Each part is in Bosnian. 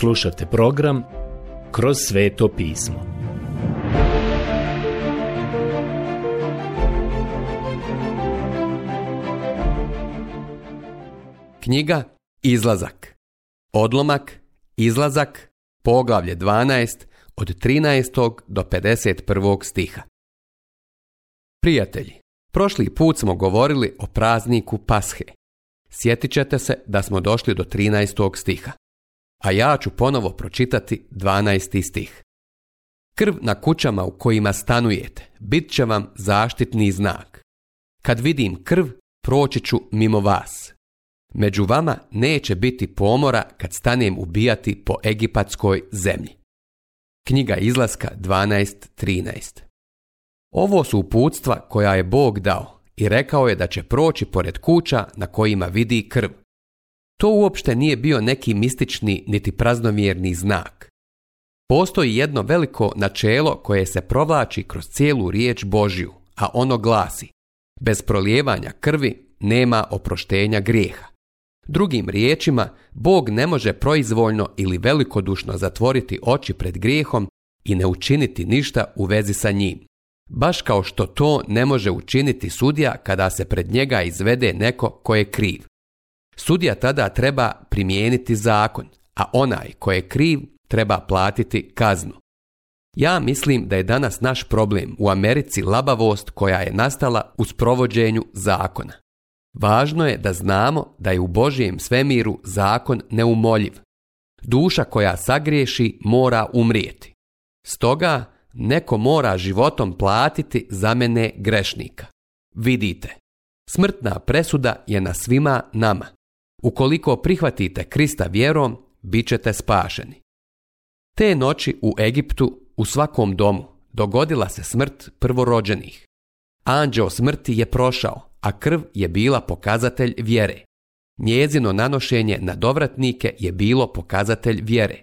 Slušajte program Kroz sveto pismo. Knjiga Izlazak. Odlomak Izlazak, poglavlje 12 od 13. do 51. stiha. Prijatelji, prošli put smo govorili o prazniku Pashe. Sjetit ćete se da smo došli do 13. stiha a ja ću ponovo pročitati 12. stih. Krv na kućama u kojima stanujete bit će vam zaštitni znak. Kad vidim krv, proći ću mimo vas. Među vama neće biti pomora kad stanem ubijati po egipatskoj zemlji. Knjiga izlaska 12.13 Ovo su uputstva koja je Bog dao i rekao je da će proći pored kuća na kojima vidi krv. To uopšte nije bio neki mistični niti praznomjerni znak. Postoji jedno veliko načelo koje se provlači kroz cijelu riječ Božju, a ono glasi Bez prolijevanja krvi nema oproštenja grijeha. Drugim riječima, Bog ne može proizvoljno ili velikodušno zatvoriti oči pred grijehom i ne učiniti ništa u vezi sa njim. Baš kao što to ne može učiniti sudija kada se pred njega izvede neko ko je kriv, Sudija tada treba primijeniti zakon, a onaj ko je kriv treba platiti kaznu. Ja mislim da je danas naš problem u Americi labavost koja je nastala u sprovođenju zakona. Važno je da znamo da je u Božijem svemiru zakon neumoljiv. Duša koja sagriješi mora umrijeti. Stoga neko mora životom platiti za mene grešnika. Vidite, smrtna presuda je na svima nama. Ukoliko prihvatite Krista vjerom, bit ćete spašeni. Te noći u Egiptu, u svakom domu, dogodila se smrt prvorođenih. Anđeo smrti je prošao, a krv je bila pokazatelj vjere. Njezino nanošenje na dovratnike je bilo pokazatelj vjere.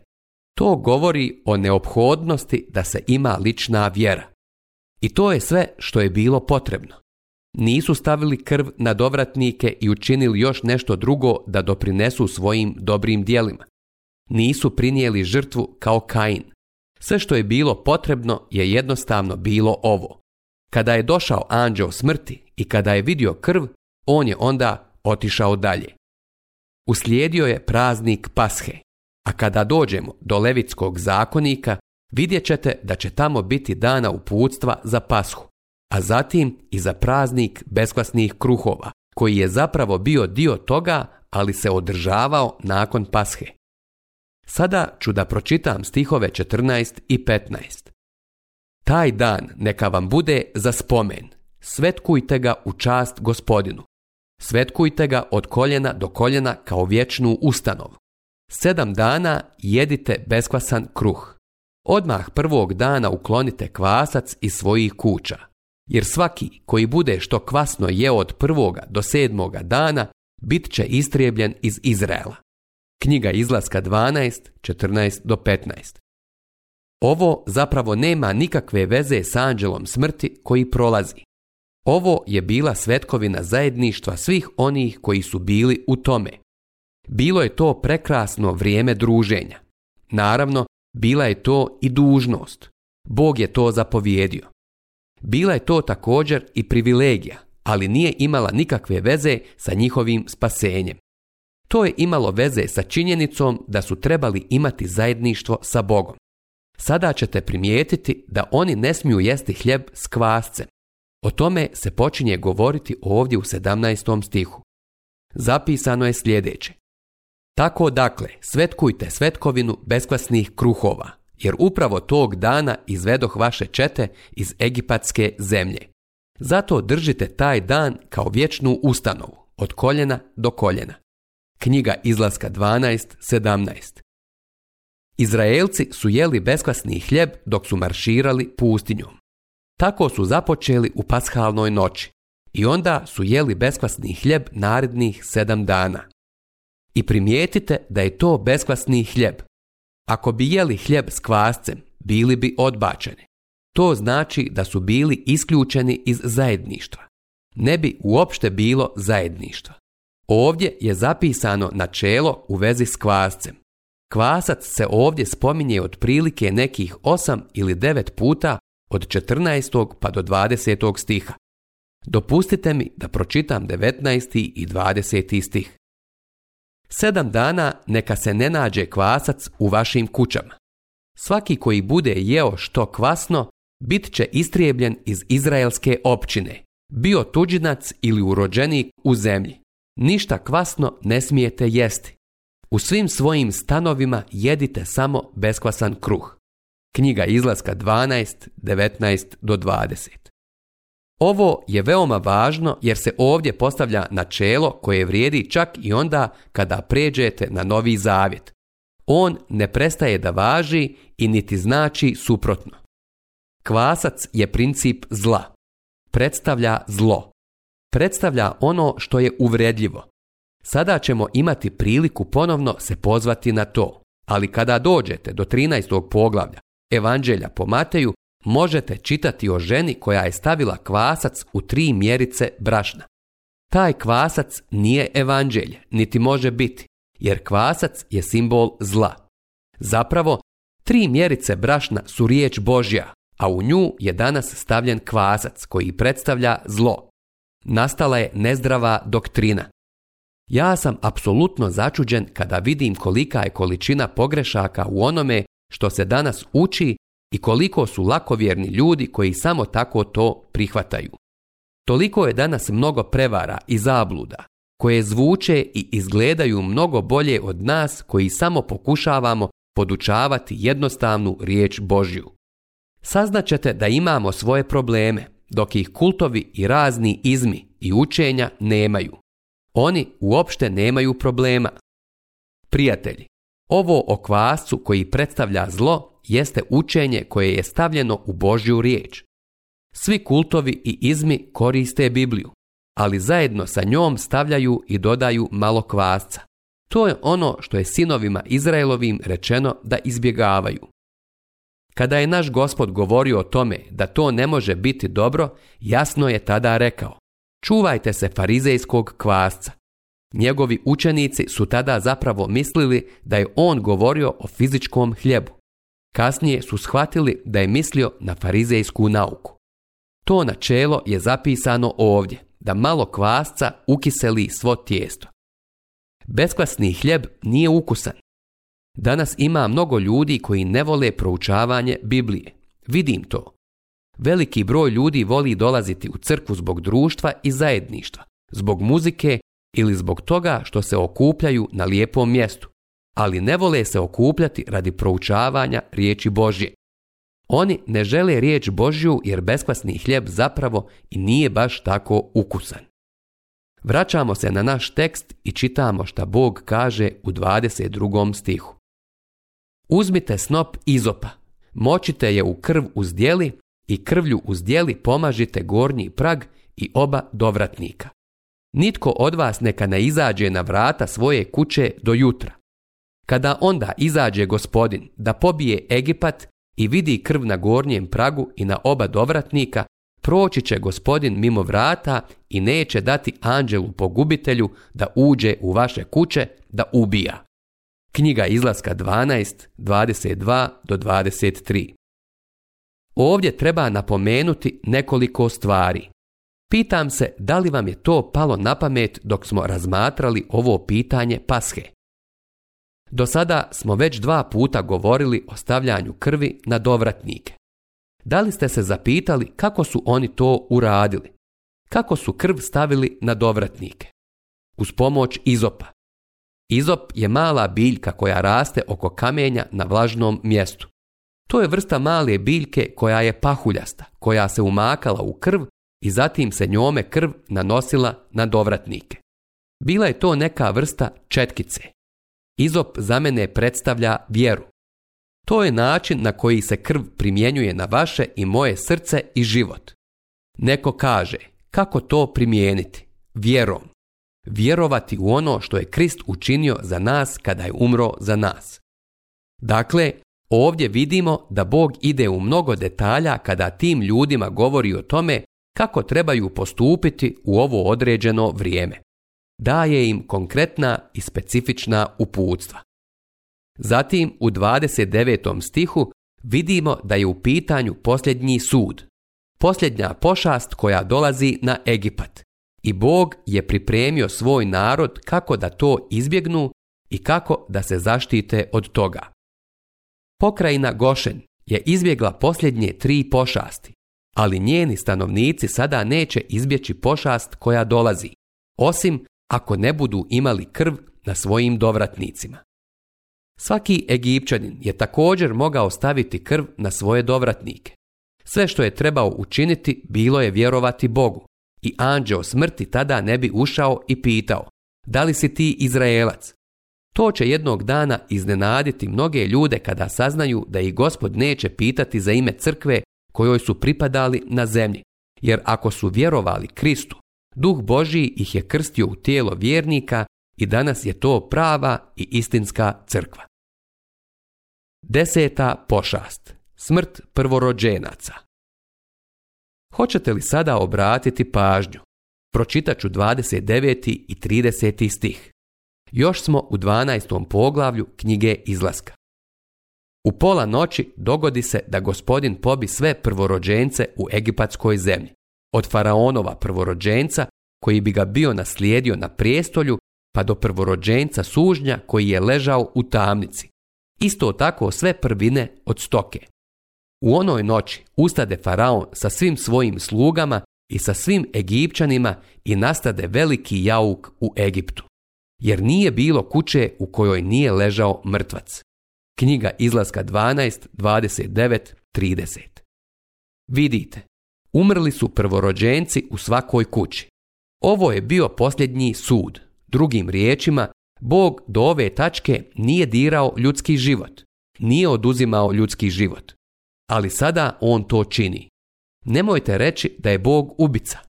To govori o neophodnosti da se ima lična vjera. I to je sve što je bilo potrebno nisu stavili krv na dovratnike i učinili još nešto drugo da doprinesu svojim dobrim dijelima. Nisu prinijeli žrtvu kao Kain. Sve što je bilo potrebno je jednostavno bilo ovo. Kada je došao anđeo smrti i kada je vidio krv, on je onda otišao dalje. Uslijedio je praznik Pashe, a kada dođemo do Levitskog zakonika, vidjet ćete da će tamo biti dana uputstva za Pashu a zatim i za praznik besklasnih kruhova, koji je zapravo bio dio toga, ali se održavao nakon pashe. Sada ću da pročitam stihove 14 i 15. Taj dan neka vam bude za spomen. Svetkujte ga u čast gospodinu. Svetkujte ga od koljena do koljena kao vječnu ustanovu. Sedam dana jedite beskvasan kruh. Odmah prvog dana uklonite kvasac iz svojih kuća jer svaki koji bude što kvasno je od prvoga do sedmoga dana, bit će istrijebljen iz Izraela. Knjiga izlaska 12, do 15. Ovo zapravo nema nikakve veze s anđelom smrti koji prolazi. Ovo je bila svetkovina zajedništva svih onih koji su bili u tome. Bilo je to prekrasno vrijeme druženja. Naravno, bila je to i dužnost. Bog je to zapovjedio. Bila je to također i privilegija, ali nije imala nikakve veze sa njihovim spasenjem. To je imalo veze sa činjenicom da su trebali imati zajedništvo sa Bogom. Sada ćete primijetiti da oni ne smiju jesti hljeb s kvascem. O tome se počinje govoriti ovdje u 17. stihu. Zapisano je sljedeće. Tako dakle, svetkujte svetkovinu beskvasnih kruhova, jer upravo tog dana izvedoh vaše čete iz egipatske zemlje. Zato držite taj dan kao vječnu ustanovu, od koljena do koljena. Knjiga izlaska 12.17 Izraelci su jeli beskvasni hljeb dok su marširali pustinjom. Tako su započeli u pashalnoj noći i onda su jeli beskvasni hljeb narednih sedam dana. I primijetite da je to beskvasni hljeb, ako bi jeli hljeb s kvascem, bili bi odbačeni. To znači da su bili isključeni iz zajedništva. Ne bi uopšte bilo zajedništva. Ovdje je zapisano načelo u vezi s kvascem. Kvasac se ovdje spominje otprilike nekih 8 ili 9 puta od 14. pa do 20. stiha. Dopustite mi da pročitam 19. i 20. stih. Sedam dana neka se ne nađe kvasac u vašim kućama. Svaki koji bude jeo što kvasno, bit će istrijebljen iz izraelske općine, bio tuđinac ili urođenik u zemlji. Ništa kvasno ne smijete jesti. U svim svojim stanovima jedite samo beskvasan kruh. Knjiga izlaska 12, 19 do 20. Ovo je veoma važno jer se ovdje postavlja načelo koje vrijedi čak i onda kada pređete na novi zavjet. On ne prestaje da važi i niti znači suprotno. Kvasac je princip zla. Predstavlja zlo. Predstavlja ono što je uvredljivo. Sada ćemo imati priliku ponovno se pozvati na to. Ali kada dođete do 13. poglavlja Evanđelja po Mateju, možete čitati o ženi koja je stavila kvasac u tri mjerice brašna. Taj kvasac nije evanđelje, niti može biti, jer kvasac je simbol zla. Zapravo, tri mjerice brašna su riječ Božja, a u nju je danas stavljen kvasac koji predstavlja zlo. Nastala je nezdrava doktrina. Ja sam apsolutno začuđen kada vidim kolika je količina pogrešaka u onome što se danas uči i koliko su lakovjerni ljudi koji samo tako to prihvataju. Toliko je danas mnogo prevara i zabluda koje zvuče i izgledaju mnogo bolje od nas koji samo pokušavamo podučavati jednostavnu riječ Božju. Saznaćete da imamo svoje probleme, dok ih kultovi i razni izmi i učenja nemaju. Oni uopšte nemaju problema. Prijatelji, ovo o kvascu koji predstavlja zlo jeste učenje koje je stavljeno u Božju riječ. Svi kultovi i izmi koriste Bibliju, ali zajedno sa njom stavljaju i dodaju malo kvasca. To je ono što je sinovima Izraelovim rečeno da izbjegavaju. Kada je naš gospod govorio o tome da to ne može biti dobro, jasno je tada rekao Čuvajte se farizejskog kvasca, Njegovi učenici su tada zapravo mislili da je on govorio o fizičkom hljebu. Kasnije su shvatili da je mislio na farizejsku nauku. To načelo je zapisano ovdje, da malo kvasca ukiseli svo tijesto. Beskvasni hljeb nije ukusan. Danas ima mnogo ljudi koji ne vole proučavanje Biblije. Vidim to. Veliki broj ljudi voli dolaziti u crkvu zbog društva i zajedništva, zbog muzike ili zbog toga što se okupljaju na lijepom mjestu, ali ne vole se okupljati radi proučavanja riječi Božje. Oni ne žele riječ Božju jer beskvasni hljeb zapravo i nije baš tako ukusan. Vraćamo se na naš tekst i čitamo šta Bog kaže u 22. stihu. Uzmite snop izopa, močite je u krv uzdjeli i krvlju uzdjeli pomažite gornji prag i oba dovratnika. Nitko od vas neka ne izađe na vrata svoje kuće do jutra. Kada onda izađe gospodin da pobije Egipat i vidi krv na gornjem pragu i na oba dovratnika, proći će gospodin mimo vrata i neće dati anđelu pogubitelju da uđe u vaše kuće da ubija. Knjiga izlaska 12, do 23. Ovdje treba napomenuti nekoliko stvari. Pitam se da li vam je to palo na pamet dok smo razmatrali ovo pitanje pashe. Do sada smo već dva puta govorili o stavljanju krvi na dovratnike. Da li ste se zapitali kako su oni to uradili? Kako su krv stavili na dovratnike? Uz pomoć izopa. Izop je mala biljka koja raste oko kamenja na vlažnom mjestu. To je vrsta male biljke koja je pahuljasta, koja se umakala u krv i zatim se njome krv nanosila na dovratnike. Bila je to neka vrsta četkice. Izop za mene predstavlja vjeru. To je način na koji se krv primjenjuje na vaše i moje srce i život. Neko kaže, kako to primijeniti? Vjerom. Vjerovati u ono što je Krist učinio za nas kada je umro za nas. Dakle, ovdje vidimo da Bog ide u mnogo detalja kada tim ljudima govori o tome kako trebaju postupiti u ovo određeno vrijeme. Daje im konkretna i specifična uputstva. Zatim u 29. stihu vidimo da je u pitanju posljednji sud, posljednja pošast koja dolazi na Egipat. I Bog je pripremio svoj narod kako da to izbjegnu i kako da se zaštite od toga. Pokrajina Gošen je izbjegla posljednje tri pošasti, ali njeni stanovnici sada neće izbjeći pošast koja dolazi, osim ako ne budu imali krv na svojim dovratnicima. Svaki Egipćanin je također mogao staviti krv na svoje dovratnike. Sve što je trebao učiniti bilo je vjerovati Bogu i anđeo smrti tada ne bi ušao i pitao da li si ti Izraelac? To će jednog dana iznenaditi mnoge ljude kada saznaju da ih gospod neće pitati za ime crkve kojoj su pripadali na zemlji, jer ako su vjerovali Kristu, duh Božiji ih je krstio u tijelo vjernika i danas je to prava i istinska crkva. Deseta pošast. Smrt prvorođenaca. Hoćete li sada obratiti pažnju? Pročitat ću 29. i 30. stih. Još smo u 12. poglavlju knjige Izlaska. U pola noći dogodi se da gospodin pobi sve prvorođence u egipatskoj zemlji. Od faraonova prvorođenca koji bi ga bio naslijedio na prijestolju pa do prvorođenca sužnja koji je ležao u tamnici. Isto tako sve prvine od stoke. U onoj noći ustade faraon sa svim svojim slugama i sa svim Egipćanima i nastade veliki jauk u Egiptu. Jer nije bilo kuće u kojoj nije ležao mrtvac. Knjiga izlaska 12, Vidite, umrli su prvorođenci u svakoj kući. Ovo je bio posljednji sud. Drugim riječima, Bog do ove tačke nije dirao ljudski život, nije oduzimao ljudski život. Ali sada on to čini. Nemojte reći da je Bog ubica.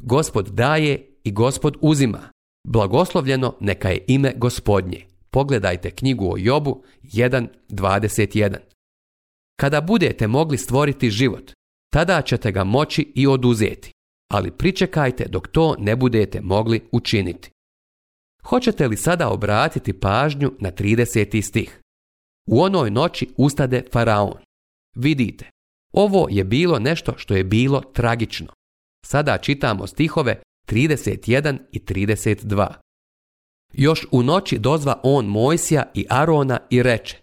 Gospod daje i gospod uzima. Blagoslovljeno neka je ime gospodnje. Pogledajte knjigu o Jobu 1.21. Kada budete mogli stvoriti život, tada ćete ga moći i oduzeti, ali pričekajte dok to ne budete mogli učiniti. Hoćete li sada obratiti pažnju na 30. stih? U onoj noći ustade faraon. Vidite, ovo je bilo nešto što je bilo tragično. Sada čitamo stihove 31 i 32. Još u noći dozva on Mojsija i Arona i reče,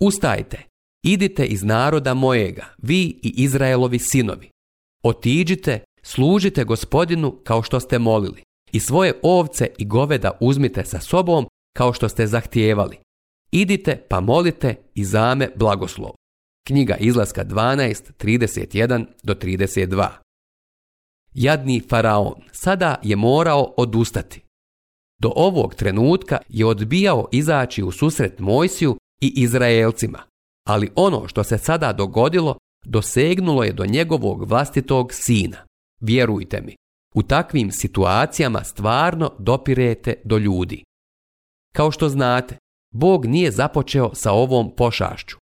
ustajte, idite iz naroda mojega, vi i Izraelovi sinovi. Otiđite, služite gospodinu kao što ste molili i svoje ovce i goveda uzmite sa sobom kao što ste zahtijevali. Idite pa molite i zame blagoslov. Knjiga izlaska 12.31 do 32. Jadni faraon sada je morao odustati do ovog trenutka je odbijao izaći u susret Mojsiju i Izraelcima, ali ono što se sada dogodilo dosegnulo je do njegovog vlastitog sina. Vjerujte mi, u takvim situacijama stvarno dopirete do ljudi. Kao što znate, Bog nije započeo sa ovom pošašću.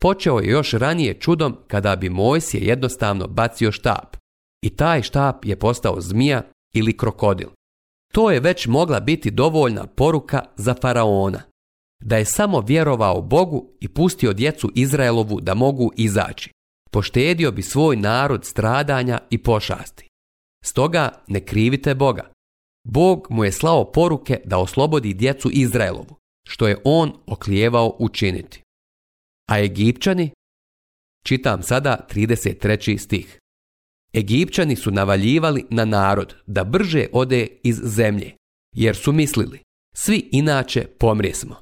Počeo je još ranije čudom kada bi Mojsije jednostavno bacio štap. I taj štap je postao zmija ili krokodil. To je već mogla biti dovoljna poruka za faraona. Da je samo vjerovao Bogu i pustio djecu Izraelovu da mogu izaći. Poštedio bi svoj narod stradanja i pošasti. Stoga ne krivite Boga. Bog mu je slao poruke da oslobodi djecu Izraelovu, što je on oklijevao učiniti. A Egipćani? Čitam sada 33. stih. Egipćani su navaljivali na narod da brže ode iz zemlje, jer su mislili, svi inače pomrijesmo.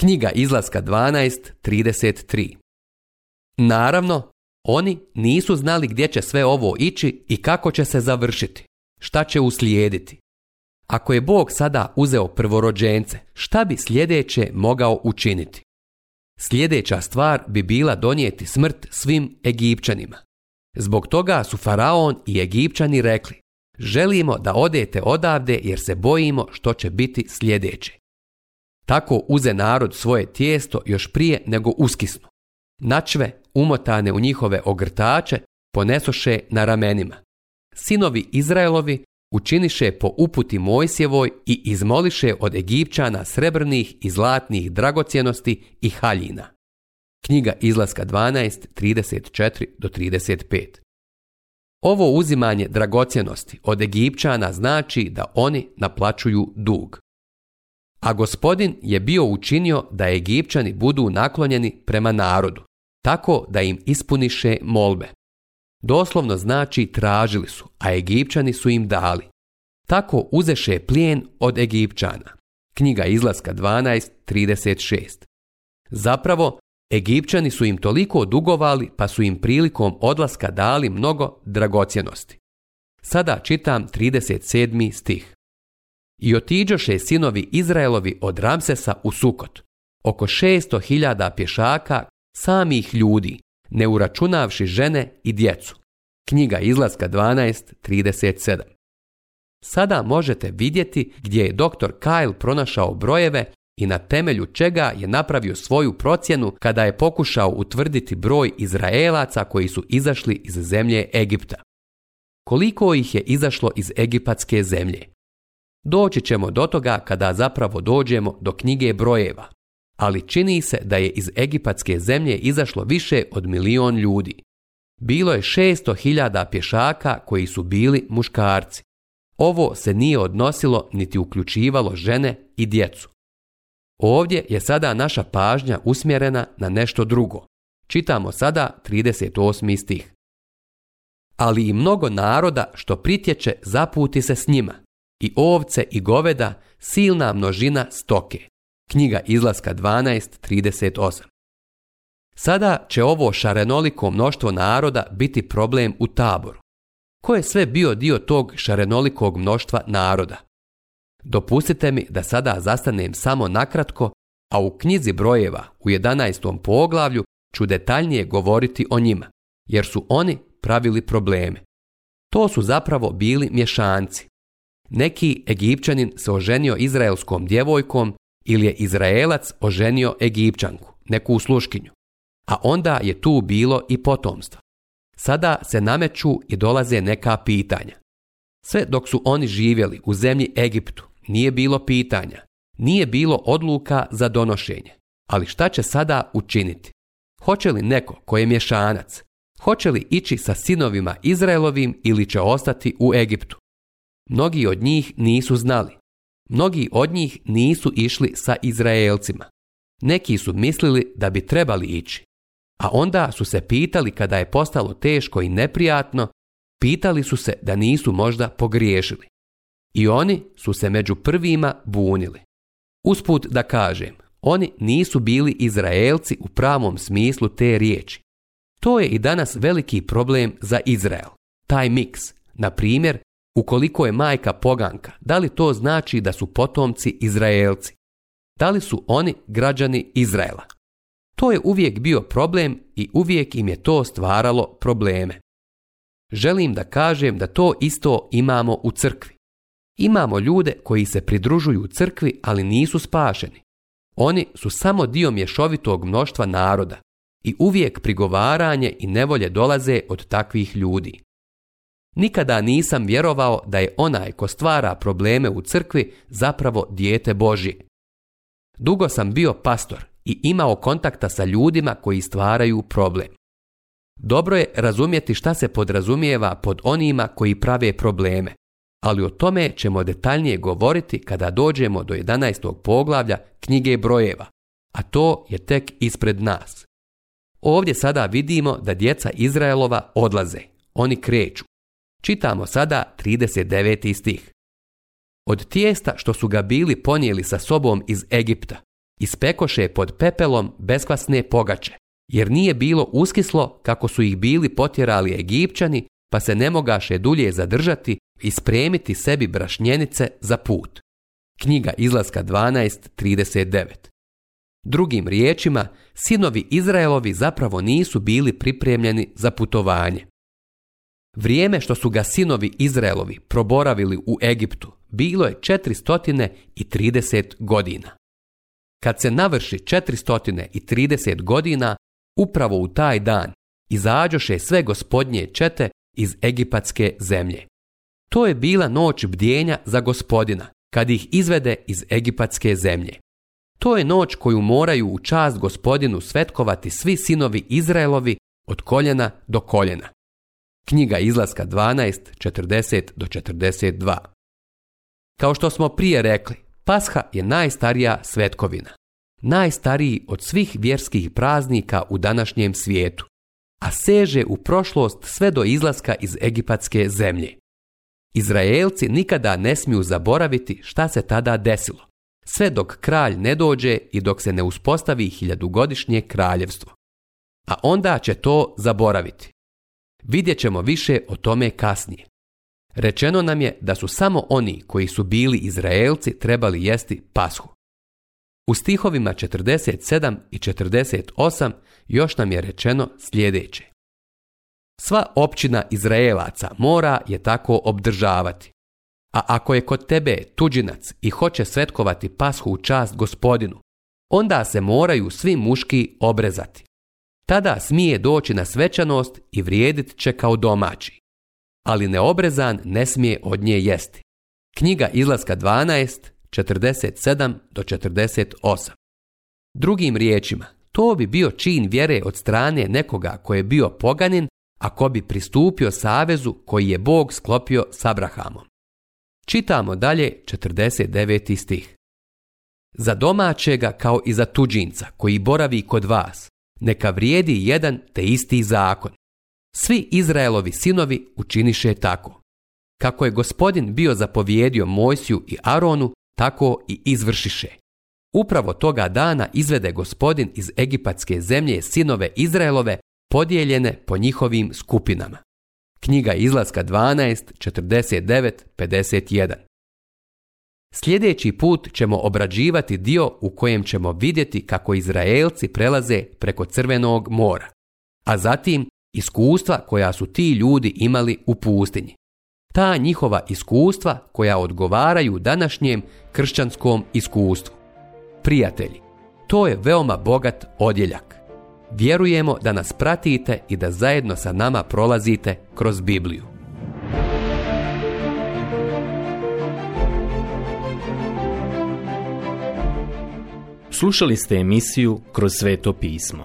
Knjiga izlaska 12.33 Naravno, oni nisu znali gdje će sve ovo ići i kako će se završiti, šta će uslijediti. Ako je Bog sada uzeo prvorođence, šta bi sljedeće mogao učiniti? Sljedeća stvar bi bila donijeti smrt svim Egipćanima. Zbog toga su faraon i egipćani rekli, želimo da odete odavde jer se bojimo što će biti sljedeće. Tako uze narod svoje tijesto još prije nego uskisnu. Načve, umotane u njihove ogrtače, ponesoše na ramenima. Sinovi Izraelovi učiniše po uputi Mojsjevoj i izmoliše od Egipćana srebrnih i zlatnih dragocjenosti i haljina. Knjiga izlaska 12, 34 do 35. Ovo uzimanje dragocjenosti od Egipćana znači da oni naplaćuju dug. A gospodin je bio učinio da Egipćani budu naklonjeni prema narodu, tako da im ispuniše molbe. Doslovno znači tražili su, a Egipćani su im dali. Tako uzeše plijen od Egipćana. Knjiga izlaska 12.36. Zapravo, Egipćani su im toliko dugovali pa su im prilikom odlaska dali mnogo dragocjenosti. Sada čitam 37. stih. I otiđoše sinovi Izraelovi od Ramsesa u Sukot, oko 600.000 pješaka samih ljudi, ne uračunavši žene i djecu. Knjiga izlaska 12.37. Sada možete vidjeti gdje je dr. Kyle pronašao brojeve i na temelju čega je napravio svoju procjenu kada je pokušao utvrditi broj Izraelaca koji su izašli iz zemlje Egipta. Koliko ih je izašlo iz egipatske zemlje? Doći ćemo do toga kada zapravo dođemo do knjige brojeva, ali čini se da je iz egipatske zemlje izašlo više od milion ljudi. Bilo je 600.000 pješaka koji su bili muškarci. Ovo se nije odnosilo niti uključivalo žene i djecu. Ovdje je sada naša pažnja usmjerena na nešto drugo. Čitamo sada 38. stih. Ali i mnogo naroda što pritječe zaputi se s njima, i ovce i goveda, silna množina stoke. Knjiga izlaska 12.38 Sada će ovo šarenoliko mnoštvo naroda biti problem u taboru. Ko je sve bio dio tog šarenolikog mnoštva naroda? Dopustite mi da sada zastanem samo nakratko, a u knjizi brojeva u 11. poglavlju ću detaljnije govoriti o njima, jer su oni pravili probleme. To su zapravo bili mješanci. Neki Egipćanin se oženio izraelskom djevojkom ili je Izraelac oženio Egipćanku, neku sluškinju. A onda je tu bilo i potomstvo. Sada se nameću i dolaze neka pitanja. Sve dok su oni živjeli u zemlji Egiptu, nije bilo pitanja, nije bilo odluka za donošenje. Ali šta će sada učiniti? Hoće li neko kojem je mješanac? Hoće li ići sa sinovima Izraelovim ili će ostati u Egiptu? Mnogi od njih nisu znali. Mnogi od njih nisu išli sa Izraelcima. Neki su mislili da bi trebali ići. A onda su se pitali kada je postalo teško i neprijatno, pitali su se da nisu možda pogriješili. I oni su se među prvima bunili. Usput da kažem, oni nisu bili Izraelci u pravom smislu te riječi. To je i danas veliki problem za Izrael. Taj miks, na primjer, ukoliko je majka poganka, da li to znači da su potomci Izraelci? Da li su oni građani Izraela? To je uvijek bio problem i uvijek im je to stvaralo probleme. Želim da kažem da to isto imamo u crkvi. Imamo ljude koji se pridružuju crkvi, ali nisu spašeni. Oni su samo dio mješovitog mnoštva naroda i uvijek prigovaranje i nevolje dolaze od takvih ljudi. Nikada nisam vjerovao da je onaj ko stvara probleme u crkvi zapravo dijete Božje. Dugo sam bio pastor i imao kontakta sa ljudima koji stvaraju problem. Dobro je razumjeti šta se podrazumijeva pod onima koji prave probleme, ali o tome ćemo detaljnije govoriti kada dođemo do 11. poglavlja knjige brojeva, a to je tek ispred nas. Ovdje sada vidimo da djeca Izraelova odlaze, oni kreću. Čitamo sada 39. stih. Od tijesta što su ga bili ponijeli sa sobom iz Egipta, ispekoše pod pepelom beskvasne pogače, jer nije bilo uskislo kako su ih bili potjerali Egipćani pa se ne mogaše dulje zadržati i spremiti sebi brašnjenice za put. Knjiga izlaska 12.39 Drugim riječima, sinovi Izraelovi zapravo nisu bili pripremljeni za putovanje. Vrijeme što su ga sinovi Izraelovi proboravili u Egiptu bilo je 430 godina. Kad se navrši 430 godina, upravo u taj dan izađoše sve gospodnje čete iz egipatske zemlje. To je bila noć bdjenja za gospodina, kad ih izvede iz egipatske zemlje. To je noć koju moraju u čast gospodinu svetkovati svi sinovi Izraelovi od koljena do koljena. Knjiga izlaska 1240 do 42. Kao što smo prije rekli, Pasha je najstarija svetkovina. Najstariji od svih vjerskih praznika u današnjem svijetu a seže u prošlost sve do izlaska iz egipatske zemlje. Izraelci nikada ne smiju zaboraviti šta se tada desilo, sve dok kralj ne dođe i dok se ne uspostavi hiljadugodišnje kraljevstvo. A onda će to zaboraviti. Vidjet ćemo više o tome kasnije. Rečeno nam je da su samo oni koji su bili Izraelci trebali jesti pashu. U stihovima 47 i 48 još nam je rečeno sljedeće. Sva općina Izraelaca mora je tako obdržavati. A ako je kod tebe tuđinac i hoće svetkovati pashu u čast gospodinu, onda se moraju svi muški obrezati. Tada smije doći na svečanost i vrijedit će kao domaći. Ali neobrezan ne smije od nje jesti. Knjiga izlaska 12, 47 do 48. Drugim riječima, to bi bio čin vjere od strane nekoga koji je bio poganin, ako bi pristupio savezu koji je Bog sklopio s Abrahamom. Čitamo dalje 49. stih. Za domaćega kao i za tuđinca koji boravi kod vas, neka vrijedi jedan te isti zakon. Svi Izraelovi sinovi učiniše tako. Kako je gospodin bio zapovjedio Mojsiju i Aronu, tako i izvršiše. Upravo toga dana izvede gospodin iz egipatske zemlje sinove Izraelove podijeljene po njihovim skupinama. Knjiga izlaska 12.49.51 Sljedeći put ćemo obrađivati dio u kojem ćemo vidjeti kako Izraelci prelaze preko Crvenog mora, a zatim iskustva koja su ti ljudi imali u pustinji ta njihova iskustva koja odgovaraju današnjem kršćanskom iskustvu. Prijatelji, to je veoma bogat odjeljak. Vjerujemo da nas pratite i da zajedno sa nama prolazite kroz Bibliju. Slušali ste emisiju Kroz sveto pismo.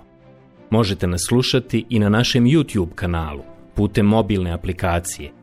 Možete nas slušati i na našem YouTube kanalu putem mobilne aplikacije –